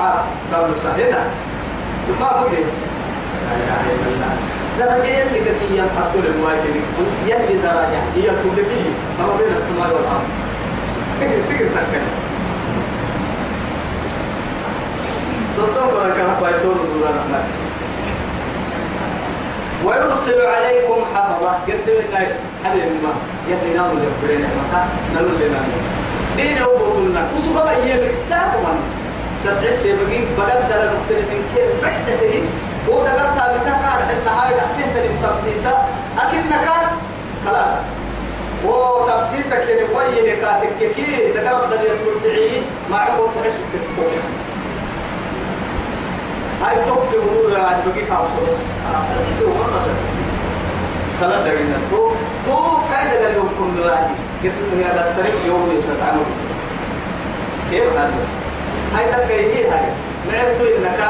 تعال قبل سهنا ما بقول لا اله الا الله درجة يلي كي ينحط للواجب يلي درجة هي تبلكي ما بين السماء والأرض تقدر تقدر تتكلم صدق ولا كان بايسون ولا رحمة ويرسل عليكم حفظة يرسل لنا حبيب ما يلي نام يقبلين مكا نلو لنا دين وبطلنا وسبب أيام لا كمان سبعت بقي بقدر المختلفين كيف بعدته هو دقرت بتاع كان حتى هاي تحتيه التبسيسة أكنك خلاص. وتبسيسك يعني ويه كاتك كي دقرت اللي تدعي ما عقول تحس بكتبه هاي توك بقول عاد بقي كابس بس. أنا سألت وما سألت سلام دعينا تو تو كايد اللي يكون لواحد كسر يا دستريك يوم يستعمل كيف هذا هاي تكيهي هاي. معتو إنك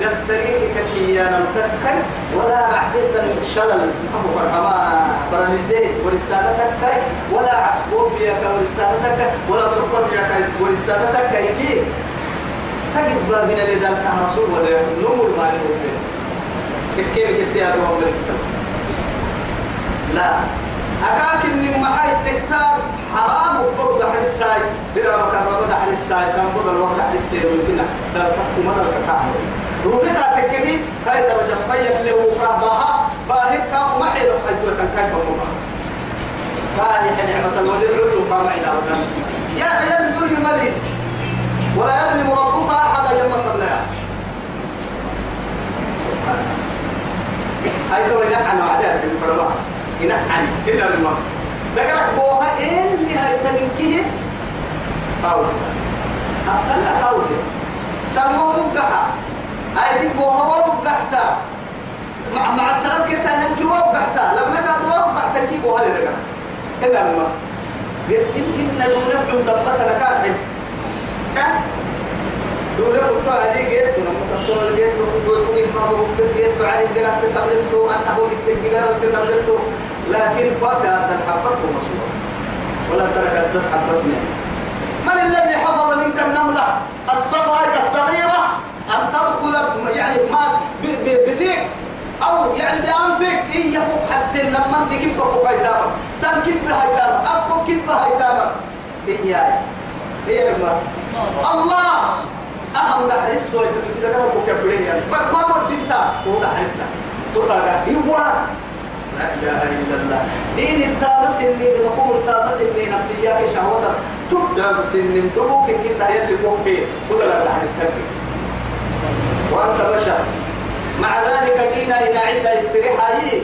دستريك كحيانا متكر ولا رحدت الشلل محمد فرحما برانيزي ورسالتك ولا عسكوب بيك ورسالتك ولا سكر بيك ورسالتك كيكي تجد بابنا لذلك رسول ولا نمو المال كيف أبو عمر لا. أكاك إني معاي التكتار حرام وبرضه على الساي درا سامبود الوقت على الساي ممكن ده تحكم هذا الكعب روحك تكني كاي درجة فيا اللي هو كابها باهك كاب ما حلو كان كيف مما كان نعمة الوزير علو قام إلى ودم يا خيال الدنيا ملي ولا يظلم ربك أحد يوم قبلها هاي تو ينحن وعدها في الفرما ينحن كنا الماء ذكرك بوها إيه اللي هاي تنكيه قول أفضل قول سموه بقحة هاي دي بوها وبقحتا مع مع السلام كيسا ننكي وبقحتا لما كان وبقحتا كي بوها كنا الماء يرسل إن دون ابن دبتنا كاحد كان دولة قلت عليه جيت ولما تقول جيت وقلت ما هو جيت عليه جرح تقبلته أنه بالتجار تقبلته لكن هذا الحبة مسؤول ولا سرقت بس حبتني. من الذي حفظ منك النملة الصغيرة الصغيرة أن تدخل يعني ما بفيك؟ أو يعني بأنفك؟ إن يفوق حتى لما أنت كيف بفوق هيتامك سان كيف هيتامك أبقى كيف هيتامك هي هي الله! أهم ده حريص سوى كده كده هو كبرين يعني بقى بنتا هو ده حريصنا تقول هو؟ لا إله إلا الله. دين التابس اللي نقوم التابس اللي نفسيات شهوتك؟ تبدأ سن دبوك كده يلي بوكي ولا لا حريصك وأنت بشر. مع ذلك دينا إلى عدة استريحة. هي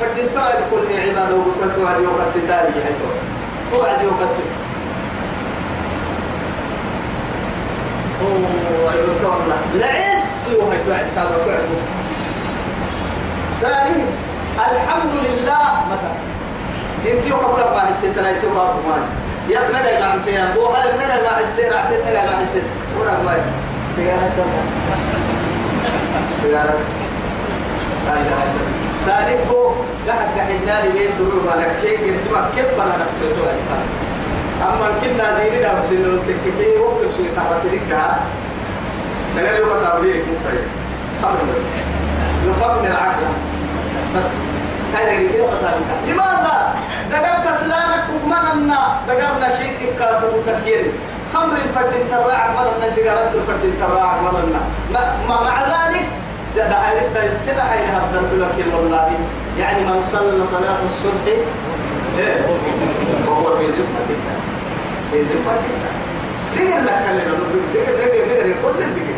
فردين تعد كل عبادة وكل توعد يوم الستاري هاي توعد يوم الستاري لعس وهي توعد كذا توعد ثاني الحمد لله. متى؟ إنت يوم قبل ما نسيت أنا يتوب يا نجا مع السيارة؟ هو هل نجا مع السيارة؟ اعتقد نجا مع السيارة؟ ولا ما سيارة سيارة. لا هو قاعد قاعد لي سرور وأنا كيف اسمع كيف أنا نفسي أما كنا ديننا بسنة التككي وقت سوي تعرف لك تقول يوم صابرين مفرد خمر بس. يخمر العقل. بس. هذا يريد لماذا؟ دقر كسلانك ومننا دقرنا شيء كابو تكيل خمر الفرد تراعك ملنا سيجارة الفرد تراعك ملنا مع ذلك ده عارف ده السلع هي هبدت لك والله يعني من صلى صلاة الصبح إيه وهو في الله في الله دقر لك كلمة دقر دقر دقر كل دقر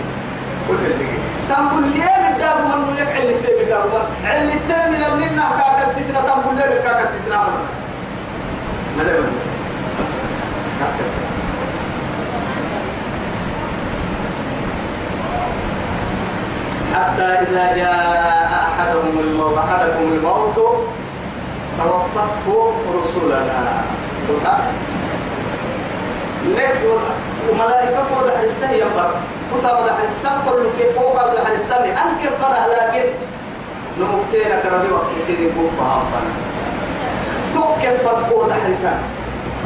كل دقر تنقل ليه الداب من لك عل التامي داب عل التامي لمنا كاك السجنة تنقل ليه كاك السجنة ما لا حتى إذا جاء أحدهم الموت أحدكم الموت توفته رسلنا سبحانه لك وملائكة قد حرسه ينبر كتاب ده حرسه كل كي فوق ده حرسه أنكر قرأ لكن نمكتين كربي وكسير يكون فهمنا توك فوق ده حرسه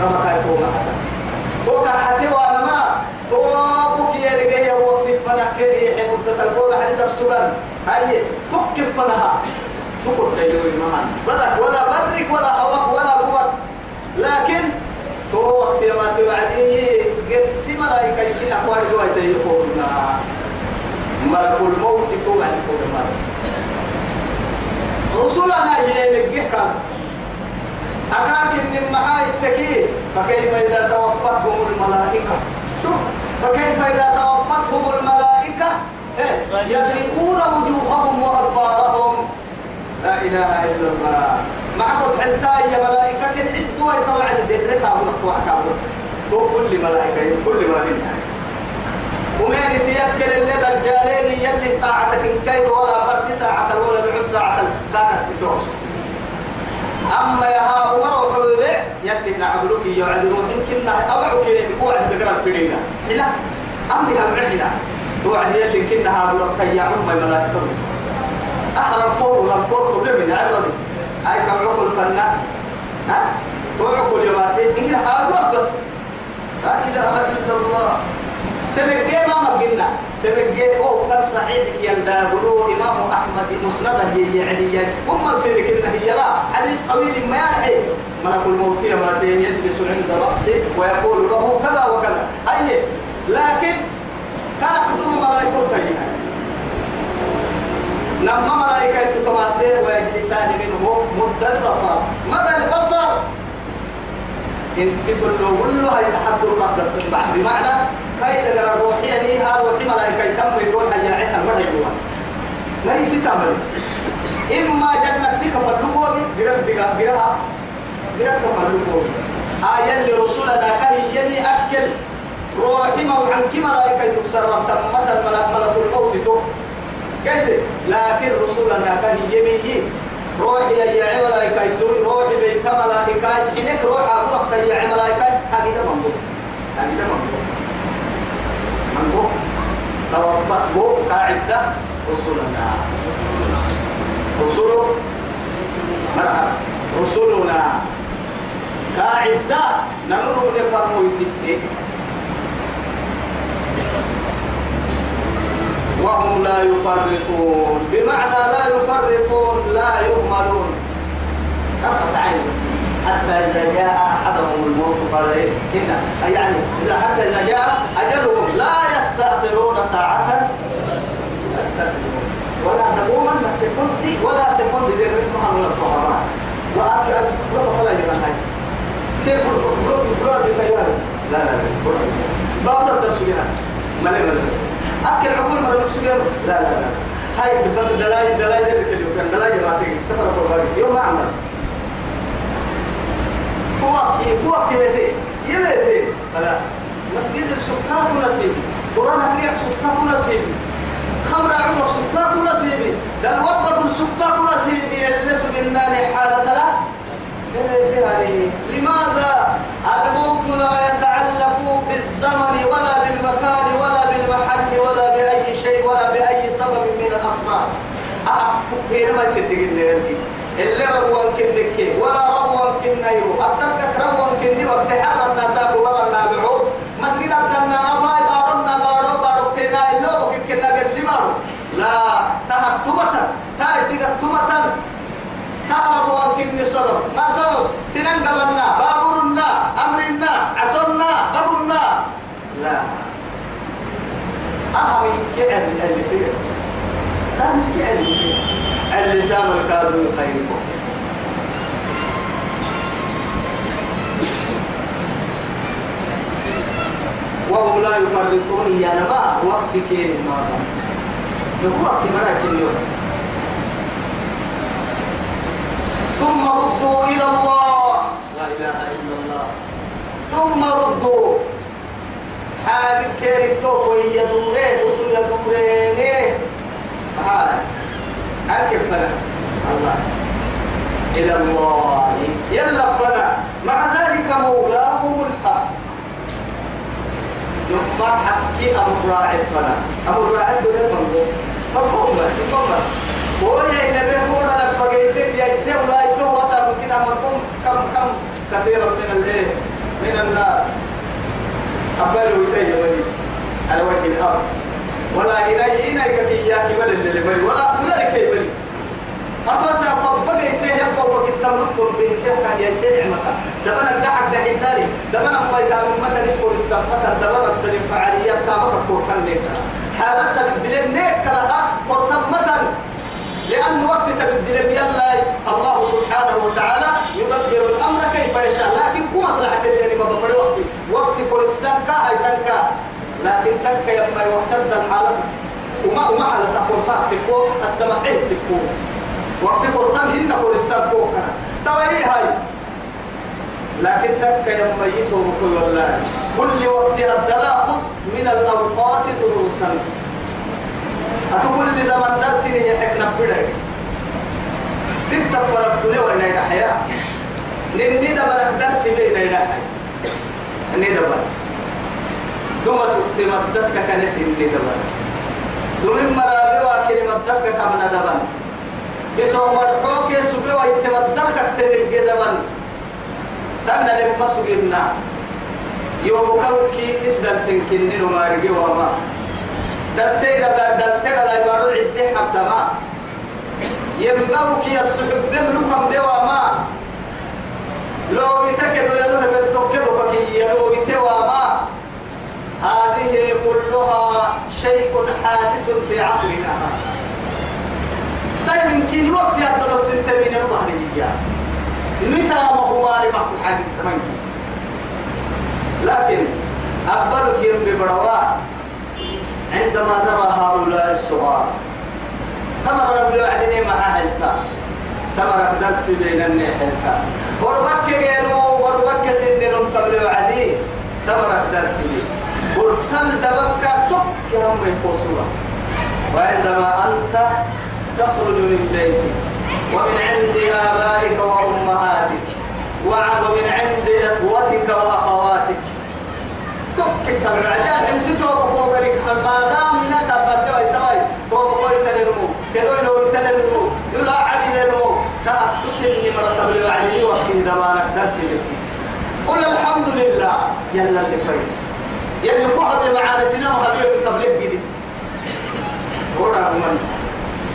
رما كاي فوق حتى فوق حتى وأنا ما توابك يا رجال وقت فنا كيري مدة القول حديث السودان هاي تكف فنها تقول تيجي معنا بدك ولا برك ولا هواك ولا قبك لكن تو وقت ما توعدي قد سما لا يكشفين أقوال جوا يقولنا ملك الموت توعد كل مات رسولنا هي نجيك أكاك إن معاي التكيه فكيف إذا توفتهم الملائكة؟ شوف فكيف إذا توفتهم الملائكة؟ إيه؟ يضربون وجوههم وأدبارهم. لا إله إلا الله. مع صوت حلتاي يا ملائكة كن عدوا يتوعد الدرك أبو نقوع كابو تو كل ملائكة كل ملائكة. ومين تيكل اللي دجالين يلي طاعتك كير ولا برت ساعة ولا العس ساعة ذاك السدوس أما يا ها عمر وحبيبي يلي نعبلوك يوعدون يمكن أوعك يوعد بقرا الفرينة حلا أمي هم عحنا توعد يلي كنا هابورك يا عم الملائكة. أحرم فوق ولا فوق تبلي من عبرتي أي كم عقل فنا ها وعقل يواتي إنك أقرب بس. لا إله إلا الله. تبقى ما مقلنا. تبقى أو كان صحيح يندابلو إمام أحمد مسنده يعني. هم سيرك إنه هي لا. حديث طويل ما يحي ملك ما يجلس عند رأسه ويقول له كذا وكذا. أي لكن كان قدوم ملائكة كيها لما ملائكة تتماثل ويجلسان منه مد البصر. مدى البصر. انت تقول له هاي تحضر بعد. بمعنى هاي تقرأ روحي يعني ها روحي ملائكة تم يروح يا المرة يروح ما يستعمل إما جنتك فلقوا بقرب دقا قرب فلقوا آية اللي رسولنا كهي يلي أكل. روحي موعن كما ملائكة تكسر تمت ملك الموت تو. قلت لكن رسولنا كهي يمي روحي يا ملائكة روحي بيت ملائكة. إنك روح أبوك يا ملائكة. حقيقة ممبوك حقيقة ممبوك ممبوك توفته قاعدة رسولنا رسول مرحبا. رسولنا. قاعدة نمر نفرمو يتتك وهم لا يفرطون. بمعنى لا يفرطون لا يهملون. أقطع عين. حتى إذا جاء أحدهم الموت قال إيه؟ هنا يعني إذا حتى إذا جاء أجلهم لا يستأخرون ساعة. يستأخرون. ولا تقوما سكوندي ولا سكوندي دي رفعها من الفقراء. وأكل ربا فلا هاي كيف قلت قلت بكيان لا لا لا بابنا الدرس بها ملي ملي أكل عقول مرة نكسبين لا لا لا. هاي بس دلاي دلاي ذلك اليوم كان دلاي ما تيجي سفر القرآن يوم ما عمل. هو كي هو كي يبيتي خلاص. مسجد السكتاك نصيبي قرآن كريم سكتاك نصيبي خمر عمر سكتاك نصيبي ده الوقت السكتاك نصيبي اللي سجلنا حالة لا. لماذا الموت لا يتعلق بالزمن ولا بالمكان ولا بالمحل ولا بأي شيء ولا بأي سبب من الأسباب؟ أكتب ما يصير اللي ربوا كنك ولا ربوا كنيرو أتذكر ربوا كني وقت حر الناس ولا النابعو كني صدر ما سبب سنن قبلنا بابرنا أمرنا عصرنا بابرنا. لا. أهمي كعب اللي سير كان كعب اللي سير اللسان الكاذب خيركم. وهم لا يفرطون يا نما وقت كين ما هو وقت مرا كين ثم ردوا إلى الله. لا إله إلا الله. ثم ردوا. حال كيرك توكو يدورين وصل يدورين هاي. أركب فلا الله. إلى الله. يلا فلا مع ذلك مولاهم الحق. ثم حكي أمر راعي فلا أمر راعي دون المنظور مفهوم مفهوم وهي إن بيقول لك بقيتك يا سيو لا يتوه وسام كده منكم كم كم كثيرا من الايه من الناس أبلوا يتيمني على وجه الأرض ولا إلي إنا كياك ولا اللي بل ولا لك بل أتوسع فبقى يتيه يبقى وكتاب نكتب به كيف كان يسير عمك دبنا الدعك دحين داري دبنا ما يتعلم متى نسكر السمكة دبنا الدليل فعاليات تامك كوركان نيك حالتها بالدليل نيك لها متى لأن وقت تبدل يلا الله سبحانه وتعالى يدبر الأمر كيف يشاء. لكن كم مصلحة اللي ما بفر وقت وقت كل السنة هاي تنكا. لكن تنكا يما يوحد الحالة. وما وما على تقول صار تكو السماء تكو. وقت قرطان هن كل السنة كوكنا توي هاي. لكن تنكا يما يتو والله كل وقت التلافظ من الأوقات دروسا. أتقول لي زمان درس هي حكنا بدر ستة فرق دنيا إلى حياة. نني دبر درس بين إلى حياة. نني دبر دوما سكت مدتك كنس نني دبر دوم مرابي واكل مدتك كمنا دبر بسوا مرحوك سبوا ويتمدتك تنل جدبر تنا لما سجنا يوم كوكي إسدل تنكنن وما. وما دلتيرا دلتيرا لا يبارو عدي حتى ما. يمنوك يا السحب بملكم دوا ما. لو يتكدوا يروح بالتوكدوا بكي لو يتوا ما. هذه كلها شيء حادث في عصرنا. طيب يمكن وقت يبدأ الستة من الظهرية متى ما هو حاجة؟ لكن أقبلك يوم ببرواء عندما نرى هؤلاء الصغار تمر رب الوعدين مع حلتا تمر درس بين النحلتا وربك ينو وربك سنن قبل وعدي تمر درس ورتل دبك تك رب القصورة وعندما أنت تخرج من بيتك ومن عند آبائك وأمهاتك ومن عند إخوتك وأخواتك تك تبع عجال حمسته بقوة قريك ما دام هناك بدو يتوي بقوة قوي تنمو كدو لو تنمو يلا عدي نمو كاب تسلني مرتب لي وعدي وقت دمانك درس لك قل الحمد لله يلا اللي كويس يلي قعد معانا سنة وخبير التبليغ جديد ورا من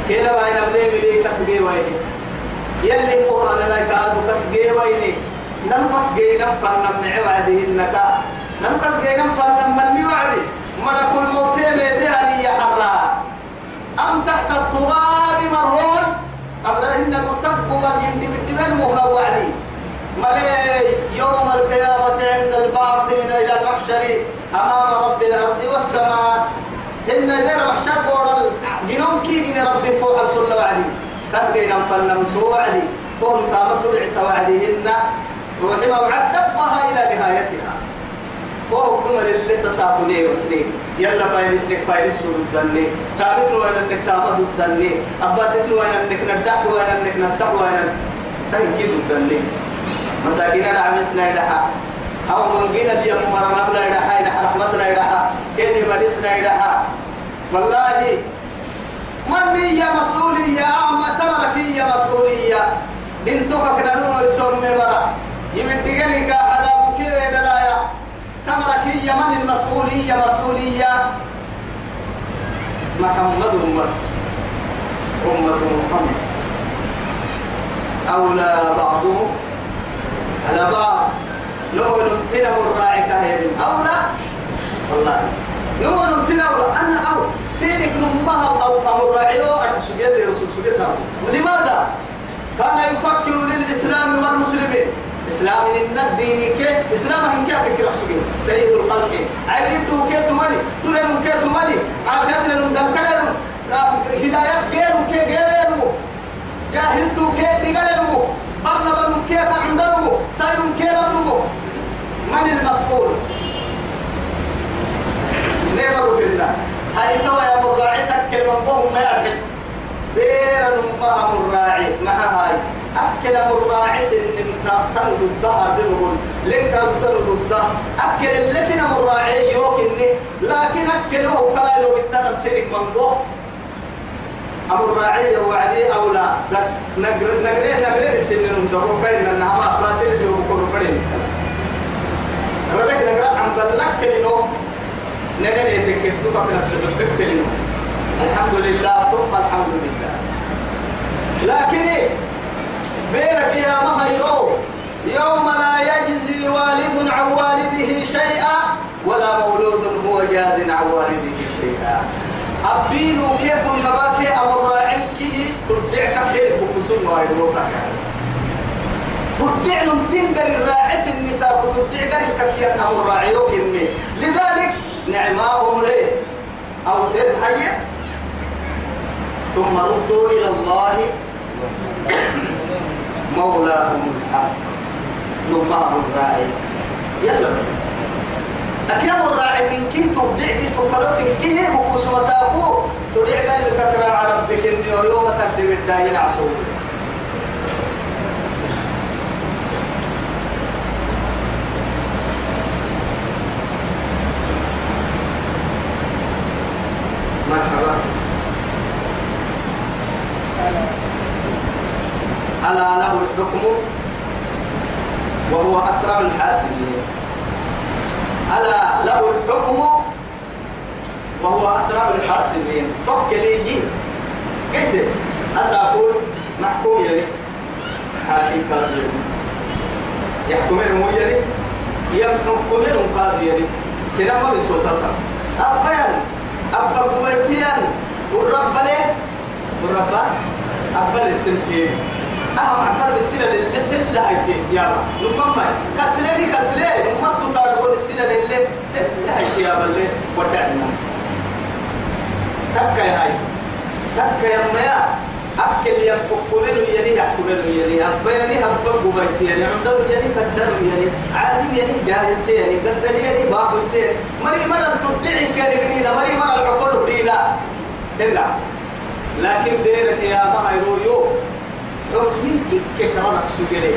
كده وين أبدي ملي كسبي وين يلي قرآن لا كادو كسبي وين نم كسبي نم فنم معوعده النكا نمكس جينا فلن من وعدي. ملك الموت ميتاني يا حرا. أم تحت التراب مرهون؟ أبراهن مرتب برهن بالتبن مهنا وعدي. ملي يوم القيامة عند البعث من إلى المحشر أمام رب الأرض والسماء. إن غير محشر بورا جنوم كي جن ربي فوق السنة وعدي. كس جينا فلن توعدي قوم تامت رعت وعديهن روحي موعد دبها إلى نهايتها. وهو كما اللي تساقني وسني. يلا فاين سنك فاين سور الدني تابت لو أنا إنك تابت الدني أباس لو أنا إنك ندح لو أنا إنك ندح لو أنا. تنكيد الدني مساكين العمسنا يدحا أو من جينا تمرك هي من المسؤولية؟ مسؤولية محمد أمة أمة محمد. أولى بعضهم على بعض. لو نمتنا الراعي كاهرين أولى؟ والله. لو نمتنا أنا أو سيرك نمها أو أو الراعي أو رسول سجل لماذا؟ كان يفكر للإسلام والمسلمين. إسلام إن الدين كي إسلام هم كيف فكر سجل سيد الخلق عيب تو كي تمالي تلهم كي تمالي عافيت لهم دلكلهم هدايات غيرهم كي غيرهم جاهلتو كي دقلهم برنا بنم كي تعندهم سايرهم كي ربهم. من المسؤول؟ نعمة بالله هاي توا يا مراعي تكل من بهم ما يرحب بير نمها مراعي. مع هاي. أكل مراعي سن تنو ضدها بقول لك تنو ضدها أكل اللي سن مراعي يوكني لكن أكله كلا لو بتنم سيرك من بهم أبو الراعي وعدي أو لا نقر نقر نقر السنين مدرو بين النعمة باتل جو بكون فرين ربك نقر عم بلك كلينو tu kapina su be kelino لله. ثم الحمد لله. لكن؟ بيرك يا مهيرو يوم لا يجزي والد عن والده شيئا ولا مولود هو جاز عن والده شيئا. أبينو كيف النباك أو الراعي كي تدعك كيف بكسون وايد وصاك تدع تنقر الراعس النساء وتدع قر الككيان أو الراعي إني. لذلك نعماهم ليه؟ أو حاجة ثم ردوا إلى الله. مولاهم الحق نمام الراعي. يلا بس. أكيد الراعي من كي تبدع كي تقلق كي هي بقص مساقو تريع قال لك ربك إني يوم تقدم الداين عصور مرحبا الحكم وهو أسرع الحاسبين. ألا له الحكم وهو أسرع الحاسبين. طب ليجي قلت أسافر محكوم يعني. حاكم قاضي يحكمين مو يعني. يحكمين قاضي يعني. سينما بسلطة أبين أبا قويتيان والرب ليه والرب أبا التمثيل أهم عفر السنة اللي سلة هايتي يابا نقوم كسليني كسلي نمت تتعرضون السنة اللي سلة هايتي يابا اللي ودعنا تكا يا هاي. تكا يا ميا أكل يا كوكولين يعني يحكمين أبا يعني أبا قبيت يعني عمدو يعني قدر يعني عالم يعني جاهل يعني قدر يعني باب يعني مري مرة تبدعي كاربرينا مري مرة العقول برينا إلا. لكن ديرك يا ما يرويو حكمين كيك كرادك سجلي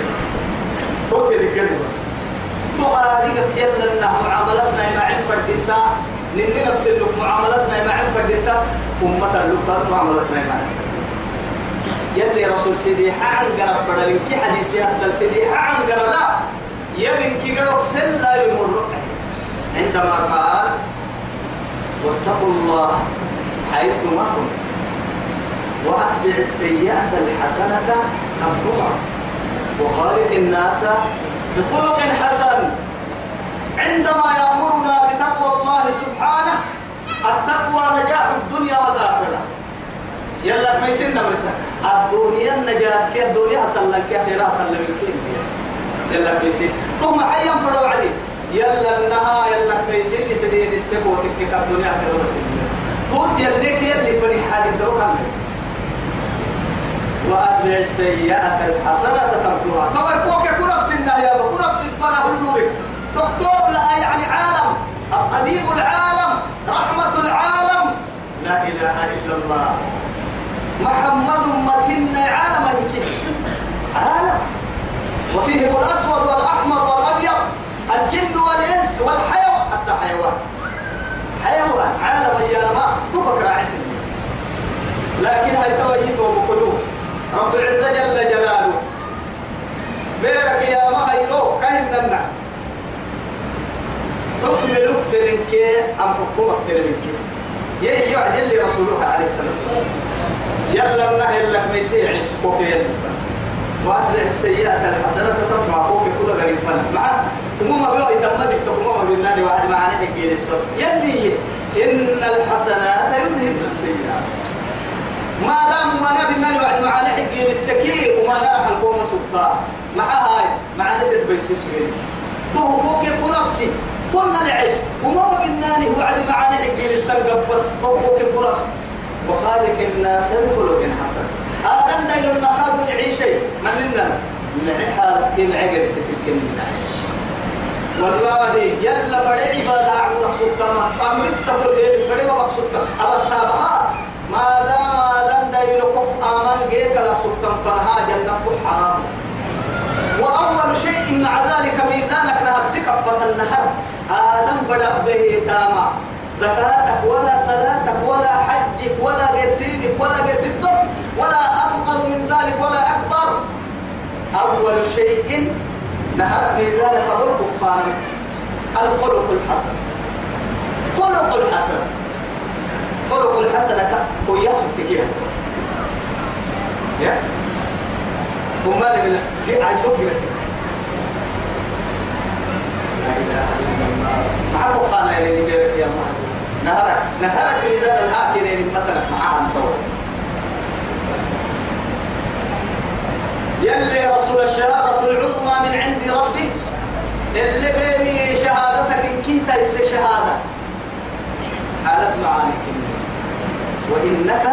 توتي رجل بس تقاريك يلا إنها معاملتنا مع فردتا نني نفس اللوك معاملتنا مع فردتا أمة اللوك معاملتنا مع يلي رسول سيدي حعن قرب بدل كي حديث يهدل سيدي حعن قرب يبن كي قرب سلا يمر عندما قال واتقوا الله حيث ما كنتم وأتبع السيئة الحسنة تمحوها وخالق الناس بخلق حسن. عندما يأمرنا بتقوى الله سبحانه التقوى نجاح الدنيا والآخرة. يلا ما يسن مرسا الدنيا النجاة كي الدنيا أسلم كي أخيرا أسلم كي يلا ما يسن ثم حيا فروا علي يلا النها يلا ما يسن يسدين السبوة كي الدنيا أخيرا أسلم توت يلي كي اللي فري حاجة دروها وأتبع السيئة الحسنة تمحوها طبعا كوكا كل نفس النهاية وكل نفس الفلا ودورك دكتور لا يعني عالم طبيب العالم رحمة العالم. لا إله إلا الله. محمد متن عالم عالم. وفيهم الأسود والأحمر والأبيض الجن والإنس والحيوان حتى حيوان. حيوان عالم يا ما تفكر عسل لكن هاي تويته بقلوب رب العزة جل جلاله بيرك يا كاين حكم لك أم حكومة ترنك يي يعجل لي رسوله عليه السلام يلا الله يلا ما عيش كوكي واتبع السيئات الحسنات تطمع كوكي كذا غريب فن مع وما بيو يتم بك تقوم بالنادي واحد معنا حكي بس يلي إن الحسنات يذهب السيئات ما دام ما نبي نالي وعد معنا حقين السكير وما نرح القوم سلطان. مع هاي مع نبي بيسي سوين تو بوك يكون نفسي. قلنا العيش وما بالناني وعد معنا حقين السنقب تو بوك يكون نفسي. وخالق الناس بخلق حسن. هذا دايل النقاد يعيشي من لنا من حالة كيف عقل ستلك من عيش. والله يلا فرع عبادة أعبد سلطان أمر السفر بيه فرع مقصود أبتابها ما دام آدم دايلكم آمان جيك لا سلطان فرها جنة حرام. وأول شيء مع ذلك ميزانك نهر سكفة النهر آدم بدأ به تاما. زكاتك ولا صلاتك ولا حجك ولا قرسينك ولا قرسيتك ولا أصغر من ذلك ولا أكبر. أول شيء نهر ميزانك خلق الخلق الحسن. خلق الحسن. خلق الحسنة كويا سكتكيها يا؟ وما هي عايزوك لا إله إلا الله. معه خانا يلي بيرك يا الله نهرك نهرك إذا الآكلين مثلا معها أنت يلي رسول الشهادة العظمى من عند ربي اللي بيني شهادتك إن كنت شهادة. حالت معانك وإنك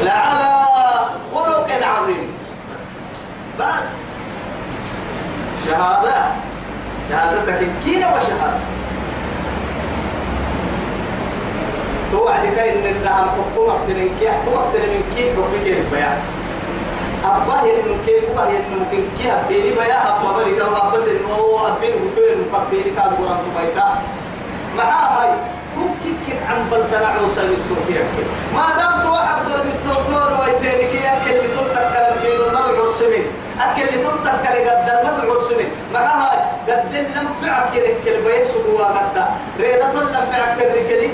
لعلى خلق عظيم. بس بس. شهادة شهادتك كينا وشهادة. توعدك إن النعم حكومة تنكي حكومة تنكي حكومة البيان أبا ينو كيف أبا ينو كيف كي أبيني بيا. أبا بلي كم أبا سنو أبين وفين وكبيني كاد قرآن تبايتا مع هاي. كن عن بلدنا عوسى بالسوكي ما دام توعد دور بالسوكور ويتيني كي أكل اللي تنتكر البين المدعو السمين أكل اللي تنتكر قد المدعو السمين مع هاي؟ قد لم فعك يركل بيسو هو قد. ريدة لم فعك الركلي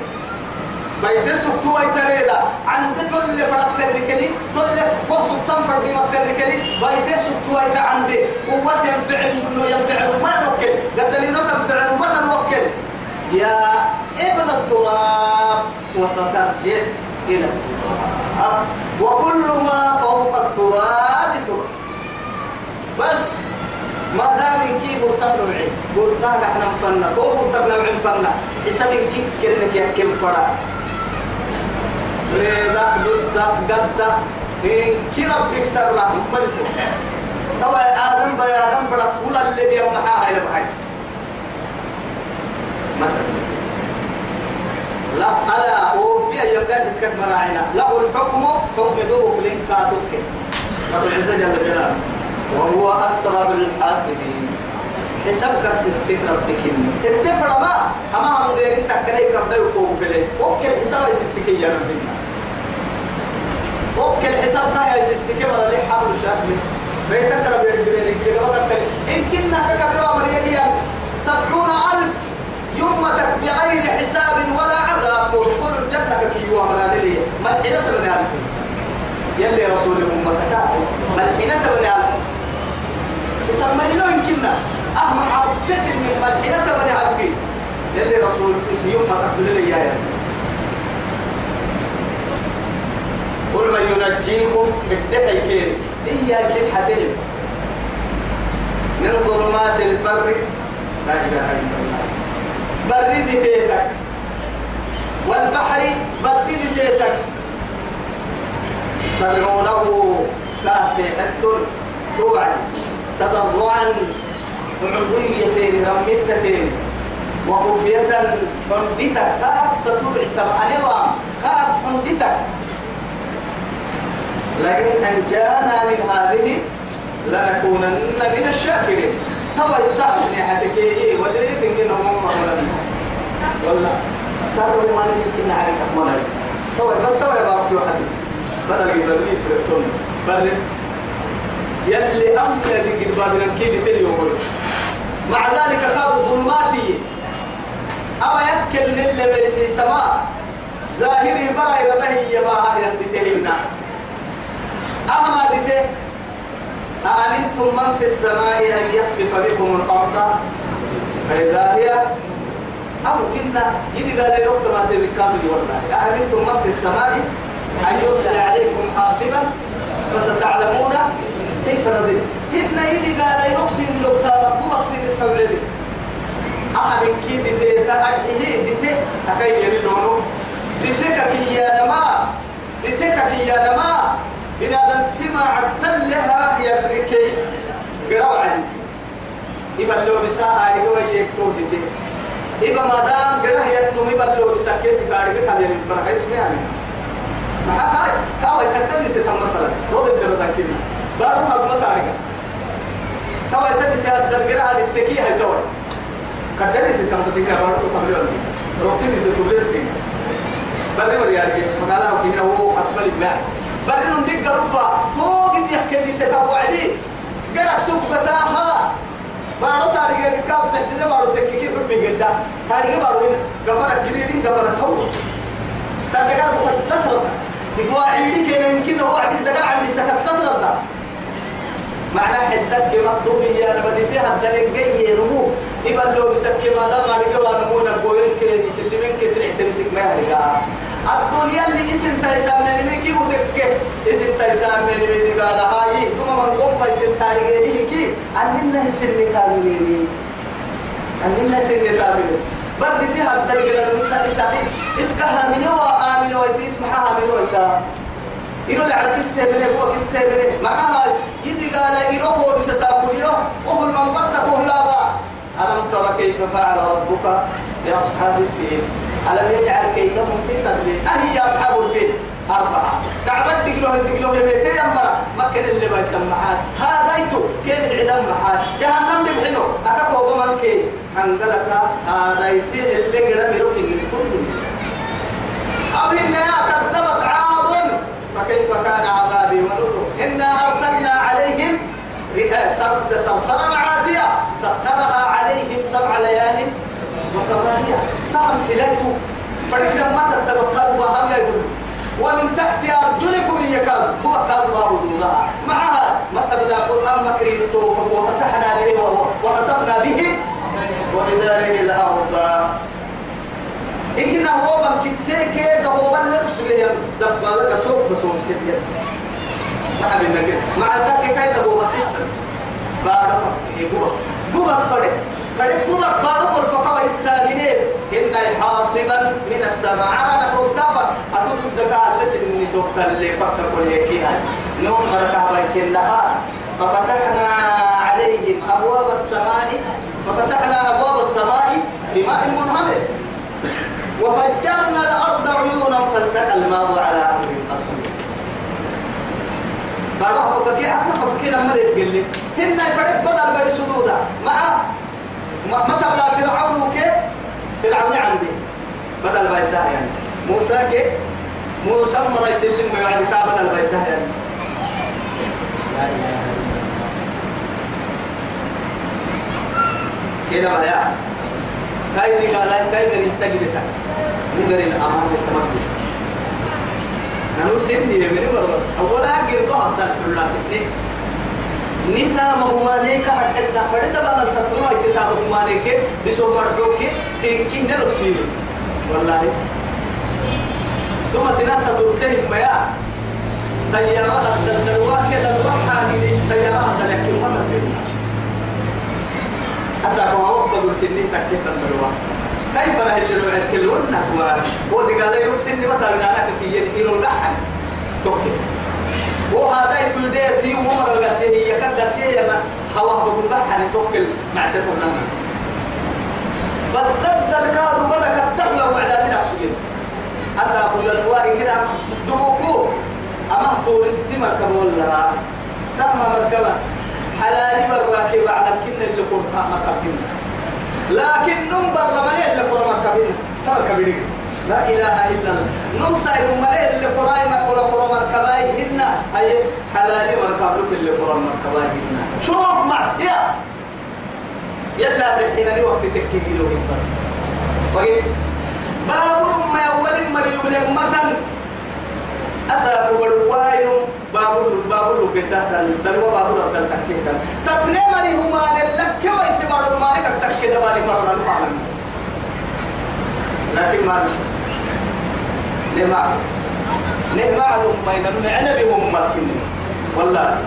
بيت سبتو تريدا عند تل فرق تركلي تل وصف تنفر بما تركلي بيت سبتو ايتا عندي. قوة ينفعل منه ينفعل ما نوكل قد لي تنفعل ما تنوكل. يا إبن التراب وسترجع إلى التراب. وكل ما فوق التراب تراب. بس ما دام كي برتاق نوعين برتاق إحنا مفنا تو برتاق نوعين فنا حساب كي كنك يا كم فرا ريدا جدا جدا. إن كي ربك سرنا بلتو طبعا آدم بڑا آدم بڑا فولا اللي بيا محا هاي لبحاي لا ألا هو بيا يبدأ تتكت مراعينا له الحكم حكم دوبك لين كاتوك رب العزة جل جلاله وهو أسرع بالحاسبين حسابك سيسيك ربك التفر ما أما هم ديرين تكلي كبدا يقوم فيه وكل حساب يسيسيك يا ربي وكل حساب ما يسيسيك ولا لي حامل شاكل بيتك ربي بينك كده وقت إن كنا كبر أمريكا سبعون ألف يمتك بغير حساب ولا عذاب. ودخول الجنة كي وامران لي. ملحنة من هذا يلي رسول أمتك. ملحنة من هذا يسمى له يمكننا أهم عبتسم من ملحنة من هذا يلي رسول اسم يمتك لي يا قل من ينجيكم بالدحي كير. إيا سبحتهم من ظلمات البر. لا إله إلا الله. برد تيتك. والبحر برد تيتك. تدعونه كاسحة توعد. تضرعا وعبودية رميتة وخفية حندتك ستبع تبع كاك حندتك لكن أن جاءنا من هذه لنكونن من الشاكرين. توا التحدي حتى كي ودريت إنهم هم والله صاروا ما يمكن نعرف أمنا توا بس توا يا بابا واحد بدل يبني فرتون بل يلي أمر ذيك البابل كيد تلي يقول مع ذلك خاب ظلماتي أو يكل للي بيسي سماء ظاهره برا يرده يباها يندتهنا أما دته أأمنتم من في السماء أن يخسف بكم الأرض؟ فإذا هي أو كنا يدي قال لي رحت ما تذكر أأمنتم من في السماء أن يرسل عليكم حاصبا؟ فستعلمون كيف نذير هن يدي قال لي رقصين لو تابقوا مقصين التوعيد أحد كي دته تأرحيه دته أكي يري لونو دته كي يا نما دته كي يا نما إن هذا انتما عبتل لها يا بريكي قراء عدي إبا اللو بسا آره ويكتو دته إبا مدام قراء ينم إبا اللو بسا كيسي قارك قال يعني فرح اسمي يعني. ما هاي كاوي كتدي تتم مثلا. رو بدر تكينا بارو مضمة تاريخ. توا تدي تهدر قراء للتكيه هاي توا كتدي تتم بسيكا بارو تقبل ولي روتي دي تتبلسكي بري مريالك مقالا وكينا هو أسفل إبلاع بري ندق رفا يحكي دي تتوعدي قرأ سوق فتاها بارو تاريخ الكاب تحديد بارو تكيكي حبي قدا تاريخ بارو غفرك جديد غفرك هو بقى تطرد يقوى عندي كنا يمكن هو عندي دقال عندي سكت تطرد معنى حدك كما تبي أنا بديتها الدليل جاي نمو يبقى لو مسك ما دام على جوا نمونا قوين كده يسلمين كده في الاحتمال ما هرجع الدنيا اللي اسم تيسامين مي كي بودك اسم تيسامين مي دي قال هاي. ثم من قوم بايسن تاريخي كي. أننا سن كاملين أننا سن كاملين بدي هذا الدليل المسا إسحاق. إسكها من هو آمن ويتيس معها من هو إنه لعلك استمر هو استمر معها. يدي قال إيروكو بسسابوليو وهو المنقطة وهو ألم ترى كيف فعل ربك بأصحاب الفيل؟ ألم يجعل كيدهم في تدليل أهي أصحاب الفيل؟ أربعة. كعبت دقلوه دقلوه بيتي يمرا ما كان اللي ما يسمعها هذا يتو كان العدم محال جهنم بحنو أكاكو بمن كي؟ هنقلك هذا يتي اللي قرم يروحي من كل أبهن يا كذبت عاد. فكيف كان عذابي ونذر إنا أرسلنا عليهم صرصرا عاتية. ليال وثمانية تعم سليته فرقنا ما تتبقى وهم يقول ومن تحت أرجلكم يكاد. هو قال الله. لها معها ما تبلى القرآن مكريته وفتحنا به وخسفنا به. وبداره الأرض. إن هو بنكتة كده هو بلغ سجيا دبالك سوق بسوق سجيا ما حبينا كده مع ذلك كده هو بسيط بعد فك هو هو فرق هو بعد فرق استاجنه إن حاصبا من السماء. أنا كتابة أتود الدكاء بس إني توكل اللي فكر كل هيك هاي نوم مركها بيسين لها ففتحنا عليهم أبواب السماء. ففتحنا أبواب السماء بماء منهمر. وفجرنا الأرض عيونا فالتقى الماء على أمر بعدها فكي أكنا فكي لما يسجل لي هنا يفرق بدل بي سدودا مع ما تبلا فرعون كي؟ فرعون عندي. بدل بي يعني. موسى كي؟ موسى مرة يسلم يعني كا بدل بي يعني. كده ما يا كاي دي قال كاي دي تجدك من غير الأمان التمكن. نحن سني من بس. أولا أجر ده هذا كل سني نتا مهمانه کا حتى پڑے تبا نہ تطلع کتاب مهمانه کے بسو پڑھو کے تینکی نے رسول والله ثم سنات تدرته ما طيارة الدلوا كده الوحى دي طيارة لكن ما تدري أسأل ما وقت قلت إني تكيت الدلوا كيف لا يجروا الكلون هو دي قال يروح سني ما تبين أنا كتير إنه لحن توكل وهذا يتولد في عمر الغسيه يكاد غسيه ما هوا بقول بحر توكل مع سيكون بدد الكاد بدك الدخل وعلى من أفسجين أسأل الواري كده دبوكو. أما تورستي مركب ولا؟ تم مركبة حلال براكب على كن اللي قرطة مركبين. لكن نم برا ما يهل قرى مركبين؟ تركبين لا إله إلا الله. ساير مريه اللي قرى ما قرى قرى مركبين هن هي حلال مركب لك اللي قرى مركبين هن شوف معصية. يلا برحين لي وقت تكيه بس. وقيت بابور ما أول مريم لمتن. أسا بوروايو بابور بابور كده دلوا بابور أبدل تكيه تتنى مري هما لك وإتبار ما لك تكيه دبالي مرة المعلم. لكن ما لما لما هم بين المعنى بهم متكنين والله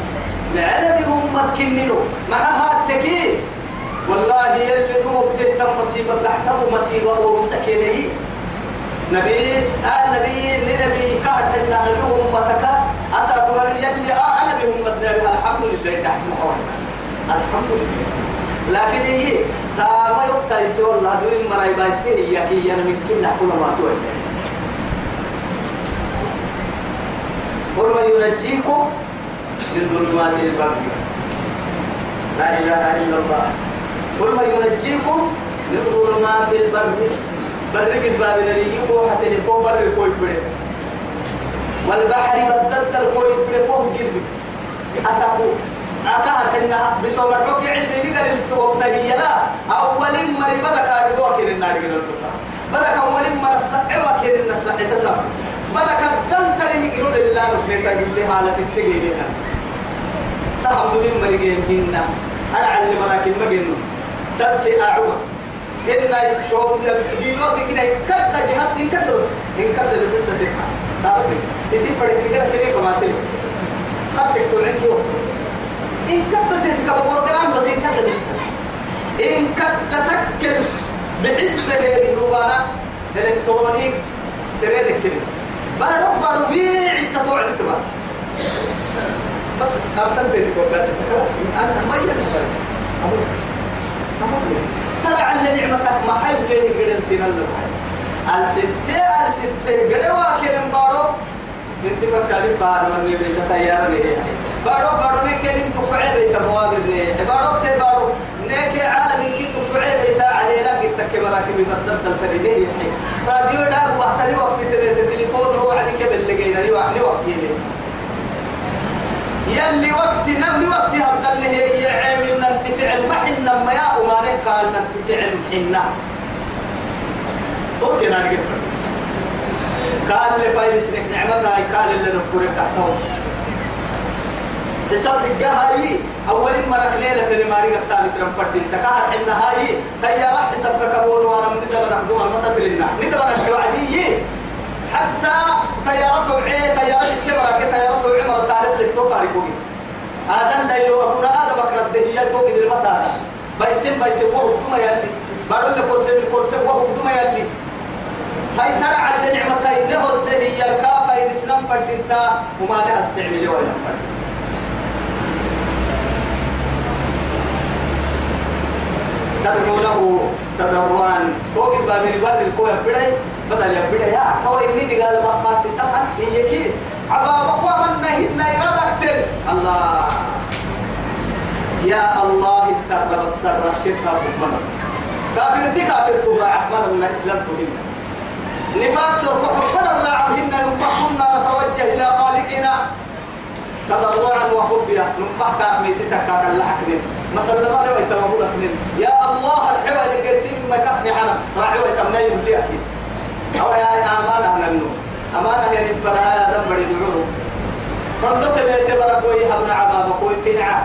معنى بهم متكنين مع هاتكي والله يلي ذو بتهتم مصيبة تحتم مصيبة ومسكيني نبي آه نبي نبي كهر الله لهم متكا أتى يلي آه أنا بهم متنا الحمد لله تحت محورنا الحمد لله لكن هي تاما يقطع يسوى الله دون مرأي بايسي هي كي أنا من كنا كل ما توي قل من ينجيكم من ظلمات البر. لا إله إلا الله. قل من ينجيكم من ظلمات البر. برق باب الذي يقوى حتى يقوى بر الكوي بره. والبحر بدلت الكوي بره فوق جربي أساقو. أكاد حنا بسومر حكي عندي نقدر التوبة هي لا أول مريبة كاردوا كن النار كن التصا بدك أول مرة السعي وكين السعي تسمع. بدك الدل تري مقرون لله تقول لي حالة التقيل هنا تهم من مريقين هنا. أنا على مراكب مجنون سلسي أعوى. هنا يشوف دينوت كنا يكاد جهات يكاد بس يكاد بس تكها تعرف يصير فرق كده كده كمان خدك تقول عندي وقت إن كنت تتكبر بروجرام بس كنت بس. إن كنت تتكل بعز هذه الربانة الإلكترونيك تريد كده بارو بارو بيع أنت توعد بس بس أبتن تتكبر بس خلاص أنا ما يلي أمور أمور ترى على نعمتك ما حي بيني قدر سنة الله الستة الستة قدر واكل بارو انت فكري فار من بيت تيار ليه بارو بارو ne kelin to ko ebe ta bawabir bara ki bi badal dal tari ne yi radio da wa tali waqti te te telefon ro ali ke bel lege ni wa ni waqti ne يلي وقت نبني وقت هبدل هي يعمل ننتفع المحن ما يا وما قال ننتفع المحنة توتي أنا نقول قال لي فايلس لك نعمتها قال اللي نفورك تحتهم حساب هاي أول مرة ليلة في الماري قطع مترم فردين تكاهر حنا هاي تيارة حساب كبول وأنا من ندبا نخدوها المرة في لنا ندبا نشكو عدي حتى تيارته عي تيارة السبرة كي تيارته عمر التاريخ لك تو تاريخوي آدم دايلو أبونا آدم أكرد تو قدر المطار. بايسين بايسين وهو كما يلي. بارون لكورسين لكورسين وهو كما يلي. هاي ترى على نعمة هاي له السهية الكافة الإسلام فردتا وما لها استعمل ولا فرد تدعونه تضرعا توقف باب البر الكوي بدأ بدل يبدا يا هو إني تقال بخاص تخن هي كي. عبا بقوى من نهن يردك الله. يا الله اتربت سر شركة بكمنا كافر تي كافر تبع أحمد من الإسلام تهين. نفاق سرق حبنا الرعبهن نمحنا نتوجه إلى خالقنا. تضرعا وخفيا نمحك ميستك كاك اللحكن مثلا ما لو يتمهو لكن يا الله الحوى اللي قرسين ما كاسي حنا راعي ويتمنى يهلي أكيد أو يا أمانة ننو أمانة يعني فرها يا دم بدي دعوه فندق بيت بركوي هم عبابك كوي في نعم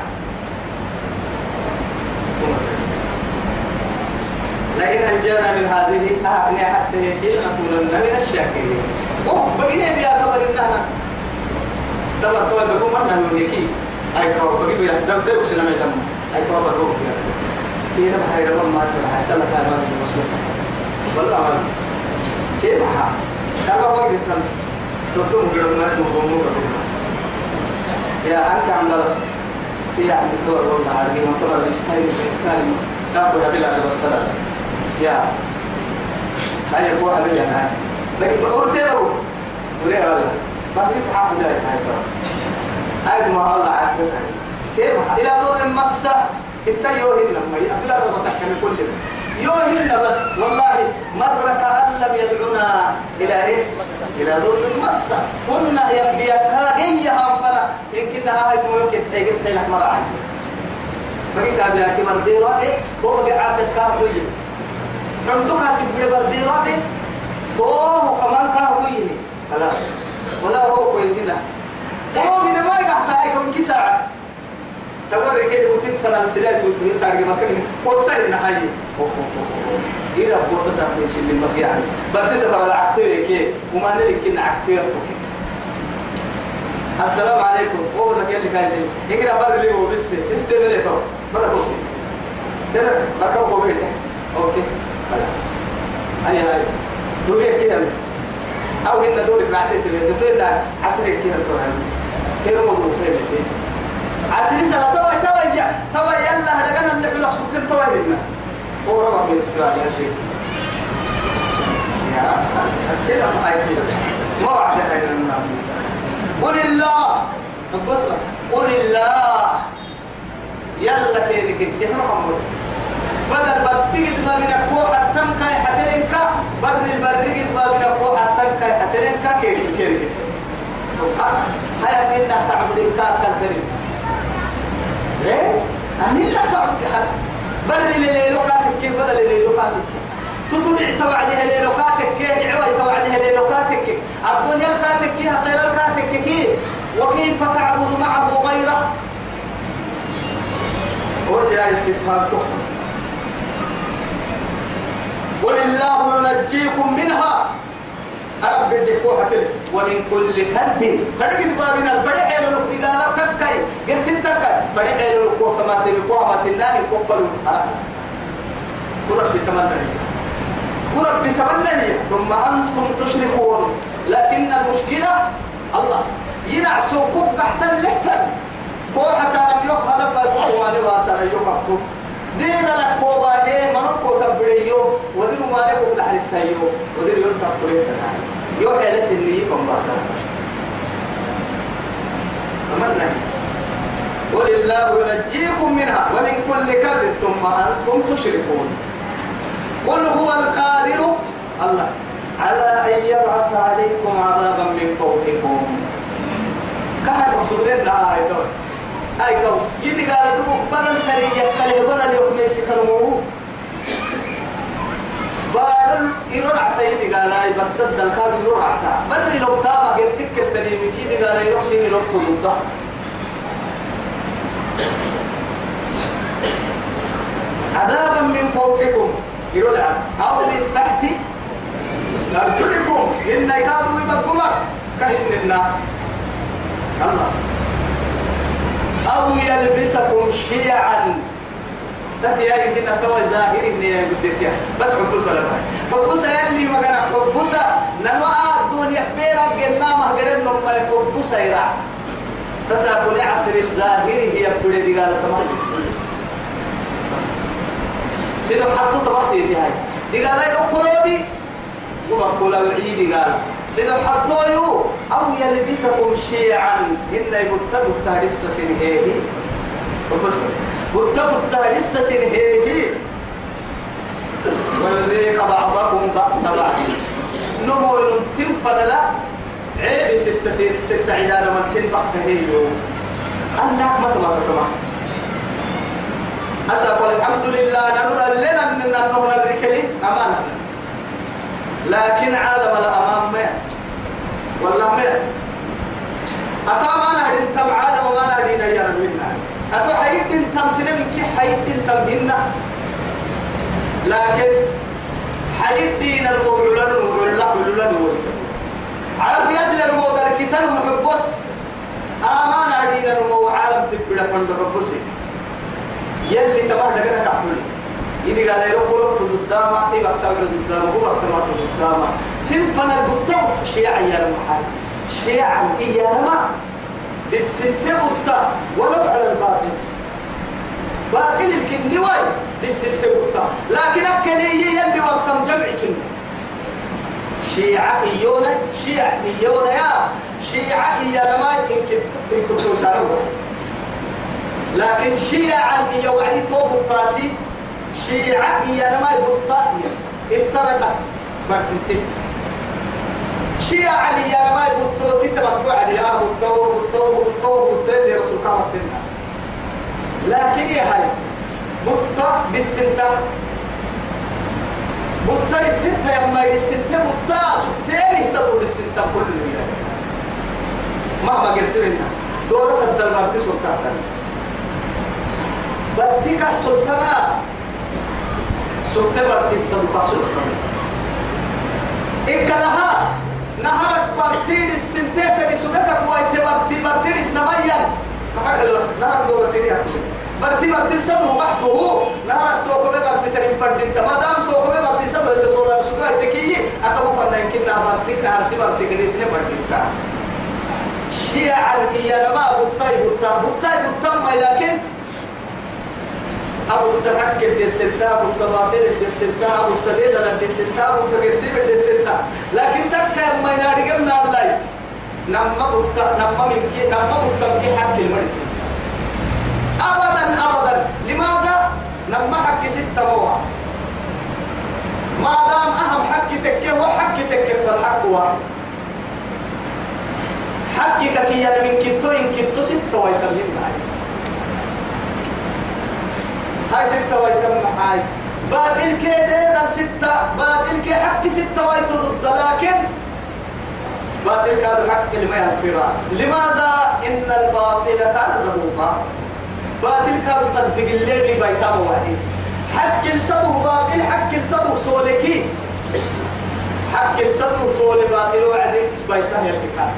لئن أنجانا من هذه أهني حتى يجي نكونن من الشاكرين. أوه بقينا بيا خبر إنها دبر توا بقوم أنا نونيكي أي كوا بقي بيا دم ده وش نعمل دم أي كوا بقوم بيا كيف بحير ما ما شو حسنا كلام المسلم والله ما كيف كذا هو جدا سوتو مجرد ما تمو يا أنت عم درس في عم ثور والله عارفين ما طلع بيسكاي بيسكاي تاكل بلا بس يا هاي هو يعني لكن بقول له ولا ولا بس حافظ على هاي هاي ما الله عارف كيف؟ إلى دور المسة إنت يوهن لما يقدر تتحكم كل يوهن بس. والله مرة كأن لم يدعونا إلى إيه؟ إلى دور المسة كنا يبيكا إيها فلا. يمكنها هاي ممكن تحيق تحيلك مرة عنه فكيف أبيك مرديرا إيه؟ هو بقى عافيت كافر عندك تبغى بردي رابي توه كمان كان هو يني خلاص. ولا هو كويتنا هو من ما يقطع يكون كساعة. تقول كده بوتين فلان سلاة تقول تارجع مكان فرصة إن هاي إيه رب فرصة في شيء اللي بس يعني. بدي سفر العقتير كي وما نلك إن عقتير السلام عليكم. هو ذاك اللي قاعد يقرأ بر لي هو بس. استمر تو بدأ كوتي كده بكره هو بيته أوكي. خلاص. هاي هاي. دوري كده. أو إن دوري بعد تفيد عصري كده. تروح كده موضوع فين عصري سلا توا توا يا توا يلا هذا اللي بلغ سكر توا هنا هو ربع من سكر يا شيخ. يا كده ما كده ما واحد هاي قل الله بص قل الله. يلا كده كده محمد. بدل بدقت ما من أقوى حتى كاي حتلنك بر البرقت ما من أقوى كاي حتلنك كيف كيف سبحان هيا منا تعبد إنك كالدرين إيه أني لا تبقى بدل ليلو كاتك بدل ليلو كاتك تطلع توعدها ليلو كاتك الدنيا كاتك كي خير كاتك كي وكيف تعبد معه غيره؟ وجاء استفهام قل الله ينجيكم منها. أرب الدكوحة ومن كل كرب فرق بابنا الفرق إلى لك دقالة ككاي قل ستك فرق إلى لك وقت ما تلقوا ما تناني كبروا كرب تمنى كرب تمنى ثم أنتم تشركون. لكن المشكلة الله. ينعسوكم تحت اللحكة كوحة لم يقهد فالقوة لباسا يقهد دين لك كوبا هي منكو تبريو ودير ما لك لحل السيو ودير يوم تبريو يو حيل سني كم بعد أمرنا قل الله ينجيكم منها ومن كل كرب ثم أنتم تشركون. قل هو القادر الله. على أن يبعث عليكم عذابا من فوقكم. كهر رسولنا آية أي كم يدي قال تبوك بدل تريجة كله بدل يوم يسكنوه بارل يروح عتا يدي قال أي بدل دل كان يروح عتا بل لو تابع غير سكة تريم يدي قال يروح سيني لو تلودا عذابا من فوقكم يروح أو من تحت أرجلكم إن يكادوا يبقوا كهن النار الله أو يلبسكم شيعا تتي يا يمكن توا ظاهر إني بديت بس حبوسة لما حبوسة يلي ما كان حبوسة ننوع الدنيا بيرا جنا ما قدر نوم حبوسة يرا بس أقول عصر الظاهر هي بدي دي قالت تمام بس سيدو حطوا تبعتي دي هاي دي قالت يقولوا وبقول العيد قال سيدو حطوا أو يلبسكم شيعا. إن يبتبوا التاريس سنهيه. بتبوا التاريس سنهيه. ويذيق بعضكم بأس بعض. نمو ينتم فلا عيب ستة ستة عداد من سن بحفهيه أنك ما تما تما أسأل الحمد لله. نرى لنا من النهر الركلي أمانة. لكن عالم الأمام ما. والله ما. أتا ما نهدي انت عالم ما نهدي نيانا منا. أتا حيد انت مسلم كي حيد انت منا. لكن حيد دين المولولان المولولان المولولان عارف يدل المودر كتاب محبوس آمان عدين المو عالم تبدا من محبوسي يلي تبع لك كحولي إذا قال يقول تدداما إذا قتل تدداما هو قتل تدداما سنفنا البطة شيعا يا المحل شيعا إيا ما بالسنتة بطة ولو على الباطل باطل الكني واي بالسنتة بطة لكن أكلي يلي ورسم جمع كني شيعة إيونا شيعة إيونا يا شيعة إيا ما إن كنت سنوه لكن شيعة إيا وعدي توب الطاتي شيعة يا نما افترق بس انت شيعة يا نما يبطأ تتبقوا على آه بطأ بطأ بطأ بطأ اللي رسول كما سنة لكن يا هاي؟ بطأ بالسنة. بطأ السنة يا ما السنة بطأ سكتين يسدوا السنة كل الليل مهما قرسلنا دولة الدلمار تسوى كاتل بديك السلطنة. سكتبت الصدقة سلطة إكلها نهرك برتيد السنتين اللي سكتك وايت برتي برتيد اسنميا نهرك دولة تريها برتي برتي سدو بحته نهرك توقف برتي ترين فرد انت ما دام توقف برتي سدو اللي سورة سكتك تكيي أكبو بنا يمكن نهر برتي نهر سي برتي قديتني برتي انت شيعا إيا لما بطاي بطا بطاي بطا ما لكن أبو التحكم بالسلطة أبو التباطل بالسلطة أبو التدين بالسلطة أبو التقرسيب بالسلطة لكن تكا ما ينادي قمنا الله. نما بطا نما منك نما بطا منك حق المرسي. أبدا أبدا. لماذا؟ نما حق ستة موعى ما دام أهم حق تكه وحق تكه فالحق واحد حقك كي أنا من كنتو إن كنتو ستة ويتمين هاي. هاي ستة ويتم هاي باطل كده ستة باطل كي حق ستة ويتو ضد لكن باطل كاد حق لما يصير. لماذا إن الباطل كان زهوقا باطل كاد تصدق الليل بيتام واحد. حق الصدر باطل حق الصدر سولكي. حق الصدر سول باطل وعدك بيسه يلقى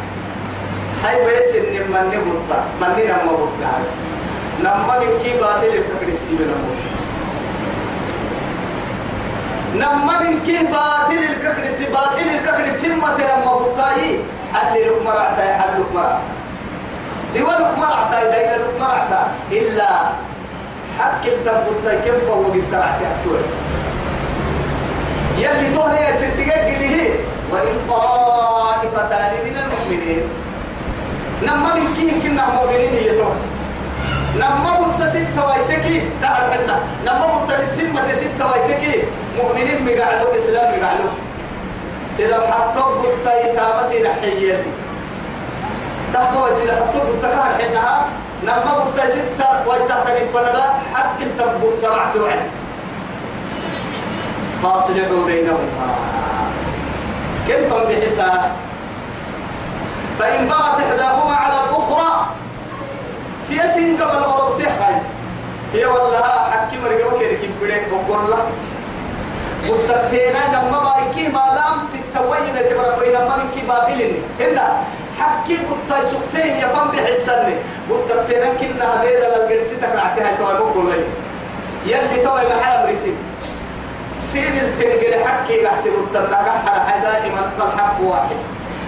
هاي بيس إن من نبض من بض نما كي باطل يفكر السيب نمو نما كي باطل الكفر السي باطل الكفر السمة نما بضاي حل لك مرعتا حل لك مرعتا دول لك مرعتا دايل لك مرعتا إلا حق التبض كيف فوق الدرعتي أكتوت يلي تهني يا ستيك هي وإن طائفتان من المؤمنين۔ نما من كين كنا مؤمنين يتوه نما بوت ستة وايتكي تعرف حنا نما بوت السمة ستة وايتكي مؤمنين مقعدوا إسلام مقعدوا. سيدا حتى بوت يتابا سيدا حيين. تحتوى سيدا حتى بوت كهر حنها نما بوت ستة وايتكي فلا حق التبوت رعت وعد فاصلحوا بينهما. كيف بحساب؟ فإن بغت إحداهما على الأخرى هي سين قبل أوروبا خاي هي والله حكي مرقبك يركب بدك بقول لك مستقينا لما بايكي ما دام ستة وين تبرك وين ما منك باطلين هنا حكي بطاي سكتي يفهم بحسني بطاقتين كنا هذيدا للجرسي تكرعتها توي بقول لي يلي توي محل مرسي سين التنقل حكي قحت بطاقتنا قحر دائما الحق واحد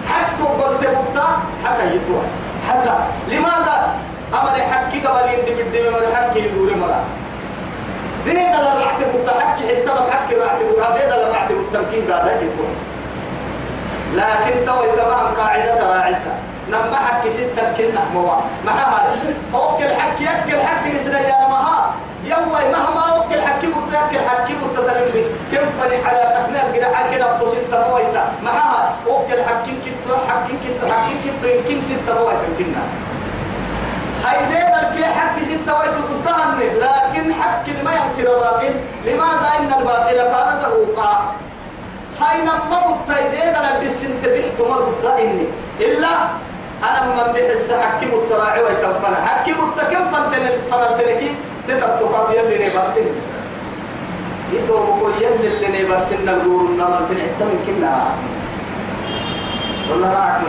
حق قلت بطا حتى يتوات حتى لماذا أمر حكي قبل يندي بدي من حكي يدور مرا دين هذا الرعت بطا حكي حتى حكي رعت هذا الرعت بالتمكين قال هيك يكون لكن تو طبعا قاعدة راعسة. نما حكي ستة كنا موا. معها أوكل حكي يكل حكي نسنا يا مها يوي مهما أوكل حكي بطا يكل حكي بطا تلمي كم فني على تقنية كده حكي نبتو ستة مويتا معها أوكل حكي كنتو حكي كنتو حكي كنتو يمكن ستة مويتا كنا. هيدين الكي حكي ستة ويتو ضدها لكن حكي ما يصير باطل لماذا إن الباطل كان زهوقا؟ هاي نما بطايدين أنا بسنت بحت ما ضدها إلا أنا من بحس حكي متراعي ويتنفنا حكي متكم فانتن فانتنكي تتبتقى يلي نباسين يتو بقو يلي اللي نباسين نقول نما في الحتة من كنا. والله راعك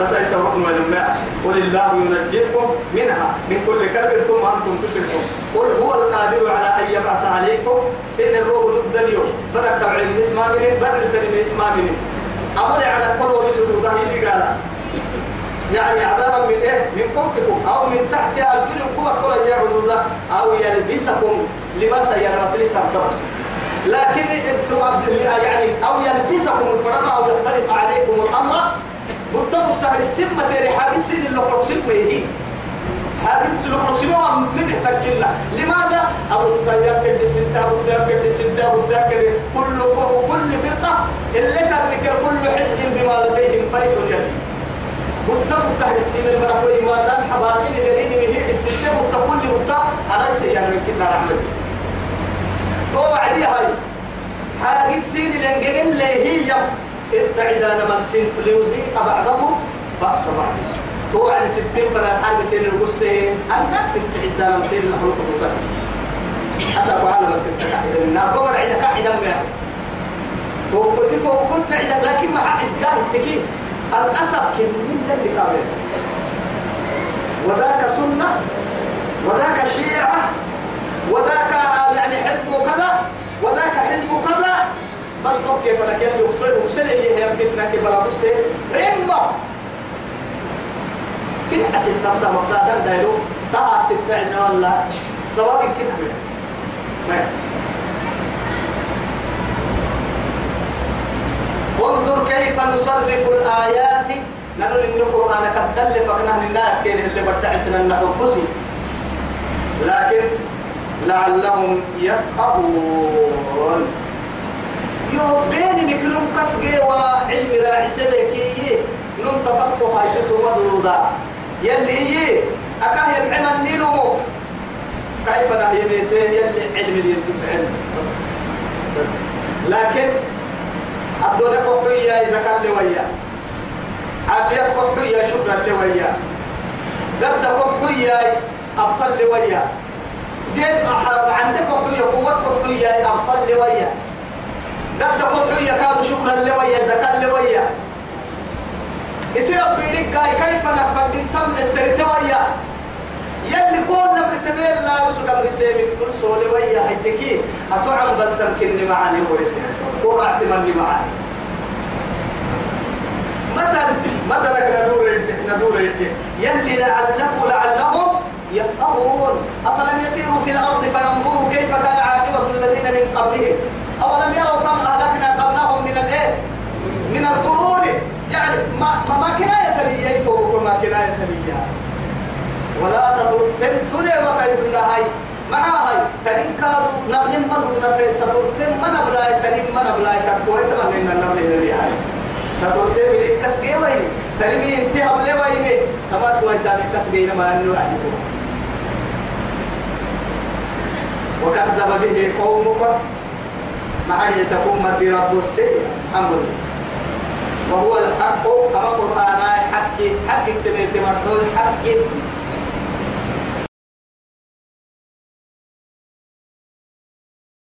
بس يسوقكم الماء قل الله ينجيكم منها من كل كرب ثم أنتم تشركون. قل هو القادر على أن يبعث عليكم. سين الروح ضد اليوم. بدك تبعين اسمع منين بدل تبعين اسمع منين أقول على كل وبسدود هي قال. يعني عذابا من إيه؟ من فوقكم. أو من تحت أرجلكم. كل يا حدود أو يلبسكم لباسا يلبس لسان لكن ابن عبد الله يعني أو يلبسكم الفرقه أو يختلط عليكم الأمر بتبقى تهر السمة تيري حاجة سين اللي حرسين ويهي حاجة اللي حرسين من يحتكلنا لماذا؟ أبو الطياب كده ستة أبو الطياب كده ستة أبو الطياب كده كل كل فرقة. اللي ترك كل حزب بما لديهم فريق يلي بتبقى تهر السين المرحوي ما دام حباكين اللي من هي الستة بتقول لي بتا أنا سيانا من كنا رحمتي تو عدي هاي. حاجة سين اللي اللي هي اتعد أنا من سن ليذيق بعضهم بأس بعض توعد ستين فلا الحال سن القصة. أنك ست عد أنا من سن الحلوك بطل حسب على من ست قاعدة من نار بمر عيدة قاعدة من وكنت وكنت عيدة لكن مع عدة التكين الأسف كن من ذا اللي قابل. وذاك سنة وذاك شيعة وذاك يعني حزب كذا وذاك حزب كذا. بس طب كيف أنا كيف وصل هي هي فتنه كيف أنا بس رمى في الحسن تبدا مقصدا دايرو تا ستة ولا سواء كده. انظر كيف نصرف الآيات. نحن إن القرآن قد دل فقنا لله كين اللي بتعسنا النحو لكن لعلهم يفقهون. يو بين نكلم قسقي وعلم راعي سلكي نم تفقه ستو مدرودا يلي هي أكاه يبعم النيلو كيف نهي ميتة؟ يلي علم اللي ينتفعل بس بس. لكن الدنيا قوية إذا كان لي ويا عافية كحوية شكرا لويا. قد كحوية أبطل لويا. ديت عندك كحوية قوة كحوية أبطل لويا. قد كحوية كادوا شكرا لويا زكاة لويا. يصير بيدك كيف نفرد تم السرت ويا يلي كون بسبيل الله وسكم بسيمك تل سولي ويا هيتكي أتوعم بل تمكنني معاني ورسي ورعت مني معاني. متى لك ندور ندور يلي لعله لعلهم يفقهون. أفلم يسيروا في الأرض فينظروا كيف كان عاقبة الذين من قبلهم؟ أولم يروا كم أهلكنا قبلهم من الإيه؟ من القرون. يعني ما ما كناية لي. ما كناية لي. ولا تدور تم تني وقيد الله هاي. تنين كادو نبل ما دونا تدور تم ما نبلا تنين ما نبلا تكوه تمام إن نبل اللي هاي. تدور تم اللي كسجي وين تنين انتهى بلي وين كما توي تاني كسجي ما إنه عيتو وكذب به قومك. مع تكون مدي رب السيء لله وهو الحق. كما قرآن حق حق تنين تمرتون. حق